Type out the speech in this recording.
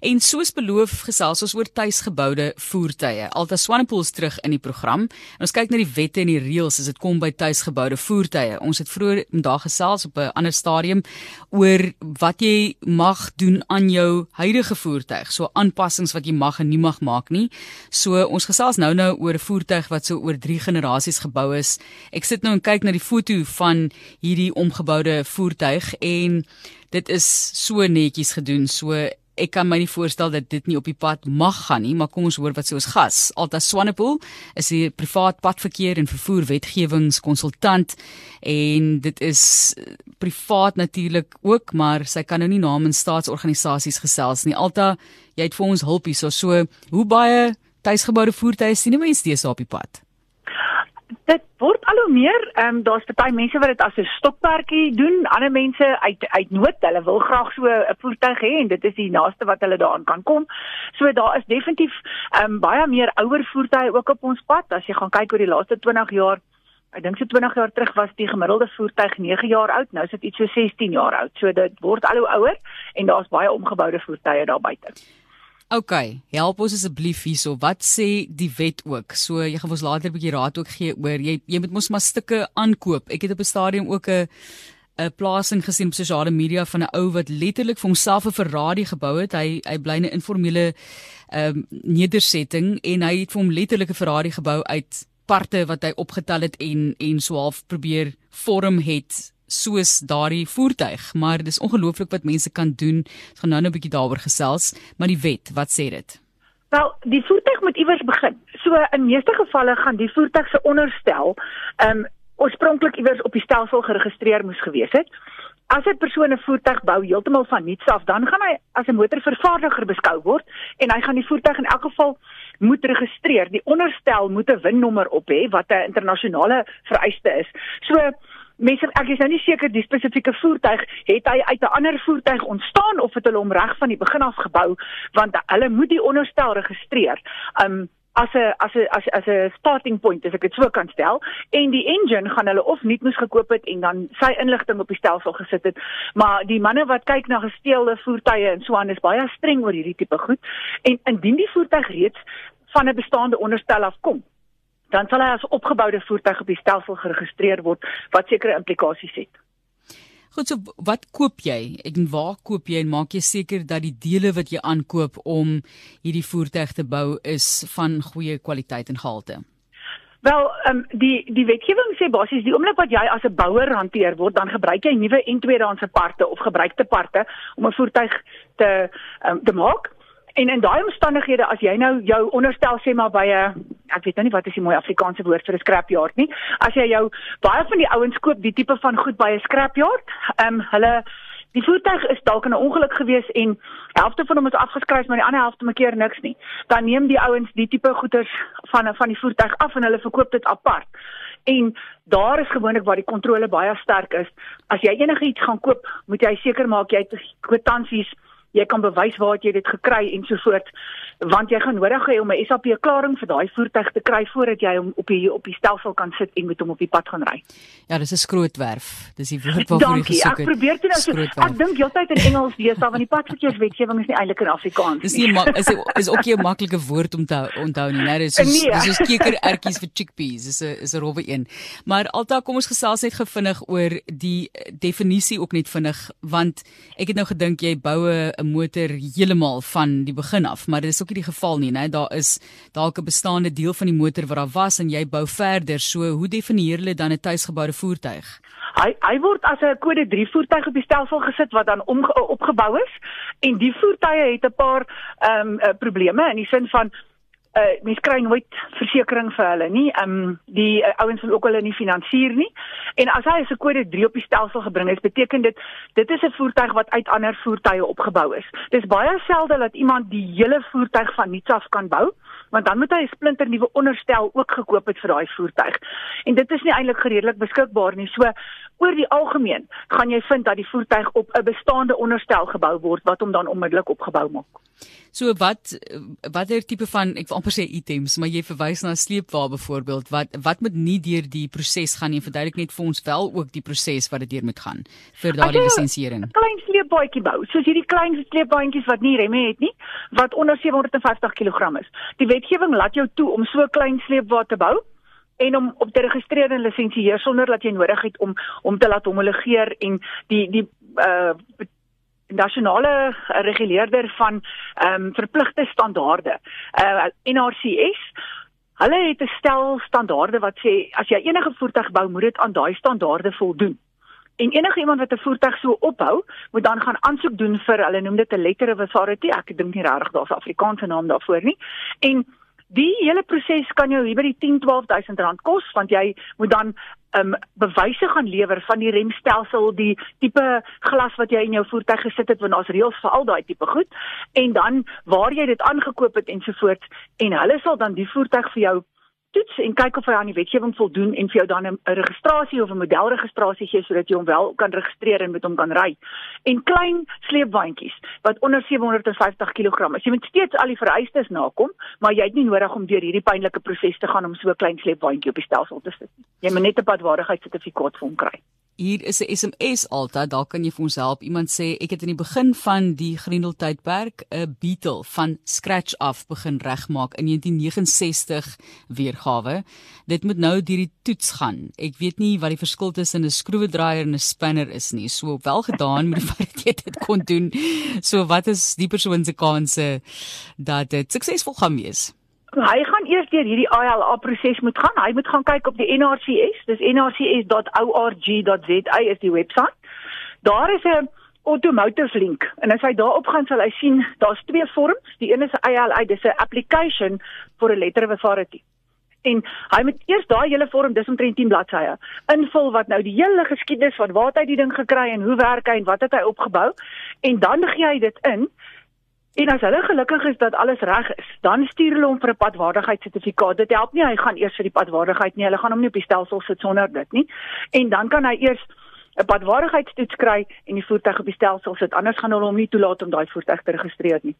En soos beloof gesels ons oor tuisgeboude voertuie. Alta Swanepoel is terug in die program. En ons kyk na die wette en die reëls as dit kom by tuisgeboude voertuie. Ons het vroeër vandag gesels op 'n ander stadium oor wat jy mag doen aan jou huidige voertuig. So aanpassings wat jy mag en nie mag maak nie. So ons gesels nou nou oor 'n voertuig wat so oor 3 generasies gebou is. Ek sit nou en kyk na die foto van hierdie omgeboude voertuig en dit is so netjies gedoen. So ek kan my nie voorstel dat dit nie op die pad mag gaan nie, maar kom ons hoor wat sê ons gas. Alta Swanepoel is 'n privaat padverkeer en vervoer wetgewingskonsultant en dit is eh, privaat natuurlik ook, maar sy kan nou nie namens staatsorganisasies gesels nie. Alta, jy het vir ons hulp hierso. So, hoe baie tuisgeboude voertuie sien jy mense steeds op die pad? Dit word al hoe meer ehm um, daar's baie mense wat dit as 'n stokperdjie doen. Ander mense uit uit nood, hulle wil graag so 'n voertuig hê en dit is die naaste wat hulle daaraan kan kom. So daar is definitief ehm um, baie meer ouer voertuie ook op ons pad. As jy gaan kyk oor die laaste 20 jaar, ek dink so 20 jaar terug was die gemiddelde voertuig 9 jaar oud, nou is dit iets so 16 jaar oud. So dit word al hoe ouer en daar's baie omgeboude voertuie daar buite. OK, help ons asseblief hierso. Wat sê die wet ook? So jy gaan ons later 'n bietjie raad ook gee oor jy jy moet mos maar stukke aankoop. Ek het op 'n stadium ook 'n 'n plasing gesien op sosiale media van 'n ou wat letterlik vir homself 'n Ferrari gebou het. Hy hy bly in 'n informele ehm um, nedersetting en hy het vir hom letterlik 'n Ferrari gebou uit parte wat hy opgetel het en en so half probeer vorm het soos daardie voertuig, maar dis ongelooflik wat mense kan doen. Ons gaan nou nou 'n bietjie daaroor gesels, maar die wet, wat sê dit? Wel, die voertuig moet iewers begin. So in meeste gevalle gaan die voertuig se onderstel ehm um, oorspronklik iewers op die stelsel geregistreer moes gewees het. As 'n persoon 'n voertuig bou heeltemal van niks af, dan gaan hy as 'n motorvervaardiger beskou word en hy gaan die voertuig in elk geval moet registreer. Die onderstel moet 'n WIN-nommer op hê wat 'n internasionale vereiste is. So mense ek is nou nie seker die spesifieke voertuig het hy uit 'n ander voertuig ontstaan of het hulle hom reg van die begin af gebou want hulle moet die onderstel registreer. Um as 'n as 'n as as 'n starting point as ek dit so kan stel en die engine gaan hulle of nie moes gekoop het en dan sy inligting op die stelsel gesit het maar die manne wat kyk na gesteelde voertuie en so aan is baie streng oor hierdie tipe goed en indien die voertuig reeds van 'n bestaande onderstel af kom dan sal hy as opgeboude voertuig op die stelsel geregistreer word wat sekere implikasies het. Goed, so wat koop jy? En waar koop jy en maak jy seker dat die dele wat jy aankoop om hierdie voertuig te bou is van goeie kwaliteit en gehalte? Wel, ehm um, die die wetgewing sê basies die oomblik wat jy as 'n bouer hanteer word, dan gebruik jy nuwe en tweedehandse parte of gebruikte parte om 'n voertuig te ehm um, te maak. En in daai omstandighede as jy nou jou onderstel sê maar by 'n ek weet nou nie wat is die mooi Afrikaanse woord vir 'n scrapyard nie. As jy jou baie van die ouens koop die tipe van goed by 'n scrapyard, ehm um, hulle die voertuig is dalk in 'n ongeluk gewees en helfte van hom is afgeskryf maar die ander helfte maak keer niks nie. Dan neem die ouens die tipe goederes van van die voertuig af en hulle verkoop dit apart. En daar is gewoonlik waar die kontrole baie sterk is. As jy enigiets gaan koop, moet jy seker maak jy het kwitansies jy kan bewys waar jy dit gekry en so voort want jy gaan nodig hê om 'n SAP klaring vir daai voertuig te kry voordat jy hom op die op die stelsel kan sit en met hom op die pad gaan ry. Ja, dis 'n skrootwerf. Dis die woord waarvoor jy gesoek het. Ek probeer dit nou so. Ek dink heeltyd in Engels deesdae want die padverkeerswetgewing is nie eintlik in Afrikaans nie. Dis nie is is ook nie 'n maklike woord om te onthou nie, né? Dis soos nee. dis soos keker ertjies vir chickpeas. Dis 'n is 'n rowwe een. Maar alta kom ons gesels net gevinnig oor die definisie ook net vinnig want ek het nou gedink jy boue 'n motor heeltemal van die begin af, maar dit is ook nie die geval nie, né? Daar is dalk 'n bestaande deel van die motor wat daar was en jy bou verder. So, hoe definieer hulle dan 'n tuisgeboude voertuig? Hy hy word as 'n kode 3 voertuig op die stelsel gesit wat dan om opgebou is en die voertuie het 'n paar ehm um, probleme in die sin van uh mens kry nooit versekerings vir hulle nie. Ehm um, die uh, ouens wil ook hulle nie finansier nie. En as hy 'n kode 3 op die stelsel gebring het, beteken dit dit is 'n voertuig wat uit ander voertuie opgebou is. Dis baie selde dat iemand die hele voertuig van nuuts af kan bou, want dan moet hy 'n splinter nuwe onderstel ook gekoop het vir daai voertuig. En dit is nie eintlik redelik beskikbaar nie. So oor die algemeen gaan jy vind dat die voertuig op 'n bestaande onderstel gebou word wat hom dan onmiddellik opgebou maak. So wat watter tipe van ek wil amper sê items, maar jy verwys na 'n sleepwa byvoorbeeld, wat wat moet nie deur die proses gaan nie, verduidelik net vir ons wel ook die proses wat dit deur moet gaan vir daardie lisensiering. Klein sleepbaadjie bou, soos hierdie klein sleepbaadjies wat nie remme het nie, wat onder 750 kg is. Die wetgewing laat jou toe om so klein sleepwa te bou en om op te registreer en lisensieer sonder dat jy nodig het om om te laat homologeer en die die uh nasionale reguleerder van ehm um, verpligte standaarde uh NRCS hulle het 'n stel standaarde wat sê as jy enige voertuig bou moet dit aan daai standaarde voldoen en enige iemand wat 'n voertuig so opbou moet dan gaan aansoek doen vir hulle noem dit 'n letter of authority ek dink nie regtig daar's 'n Afrikaanse naam daarvoor nie. En Die hele proses kan jou hier by die 10 12000 rand kos want jy moet dan um bewyse gaan lewer van die remstelsel, die tipe glas wat jy in jou voertuig gesit het want daar's reëls vir al daai tipe goed. En dan waar jy dit aangekoop het ensovoorts en hulle sal dan die voertuig vir jou toets en kyk of hy aan die wetgewing voldoen en vir jou dan 'n registrasie of 'n modelregistrasie gee sodat jy hom wel kan registreer en met hom kan ry. En klein sleepwaandjies wat onder 750 kg is. Jy moet steeds al die vereistes nakom, maar jy het nie nodig om deur hierdie pynlike proses te gaan om so 'n klein sleepwaandjie op die stelsel te sit nie. Jy moet net 'n padwaardigheidssertifikaat vir hom kry. Hier is 'n SMS altyd, daar kan jy vir ons help. Iemand sê ek het in die begin van die Grendel tydperk 'n Beetle van scratch af begin regmaak in 1969 weergawe. Dit moet nou deur die toets gaan. Ek weet nie wat die verskil tussen 'n skroewedraaier en 'n spinner is nie. So wel gedaan met die feit dat jy dit kon doen. So wat is die persoon se kanse dat dit suksesvol gaan wees? Hy gaan eers deur hierdie ILA proses moet gaan. Hy moet gaan kyk op die NRCS. Dis nrcs.org.za is die webwerf. Daar is 'n automotive link en as hy daarop gaan sal hy sien daar's twee vorms. Die een is 'n ILA, dis 'n application for a letter of authority. En hy moet eers daai hele vorm, dis omtrent 10 bladsye, invul wat nou die hele geskiedenis van waar hy die ding gekry en hoe werk hy en wat het hy opgebou en dan gee hy dit in En as hulle gelukkig is dat alles reg is, dan stuur hulle hom vir 'n padwaardigheidsertifikaat. Dit help nie hy gaan eers vir die padwaardigheid nie. Hulle gaan hom nie op die stelsel sit sonder dit nie. En dan kan hy eers 'n padwaardigheidstoets kry en die voertuig op die stelsel sit. Anders gaan hulle hom nie toelaat om daai voertuig te registreer nie.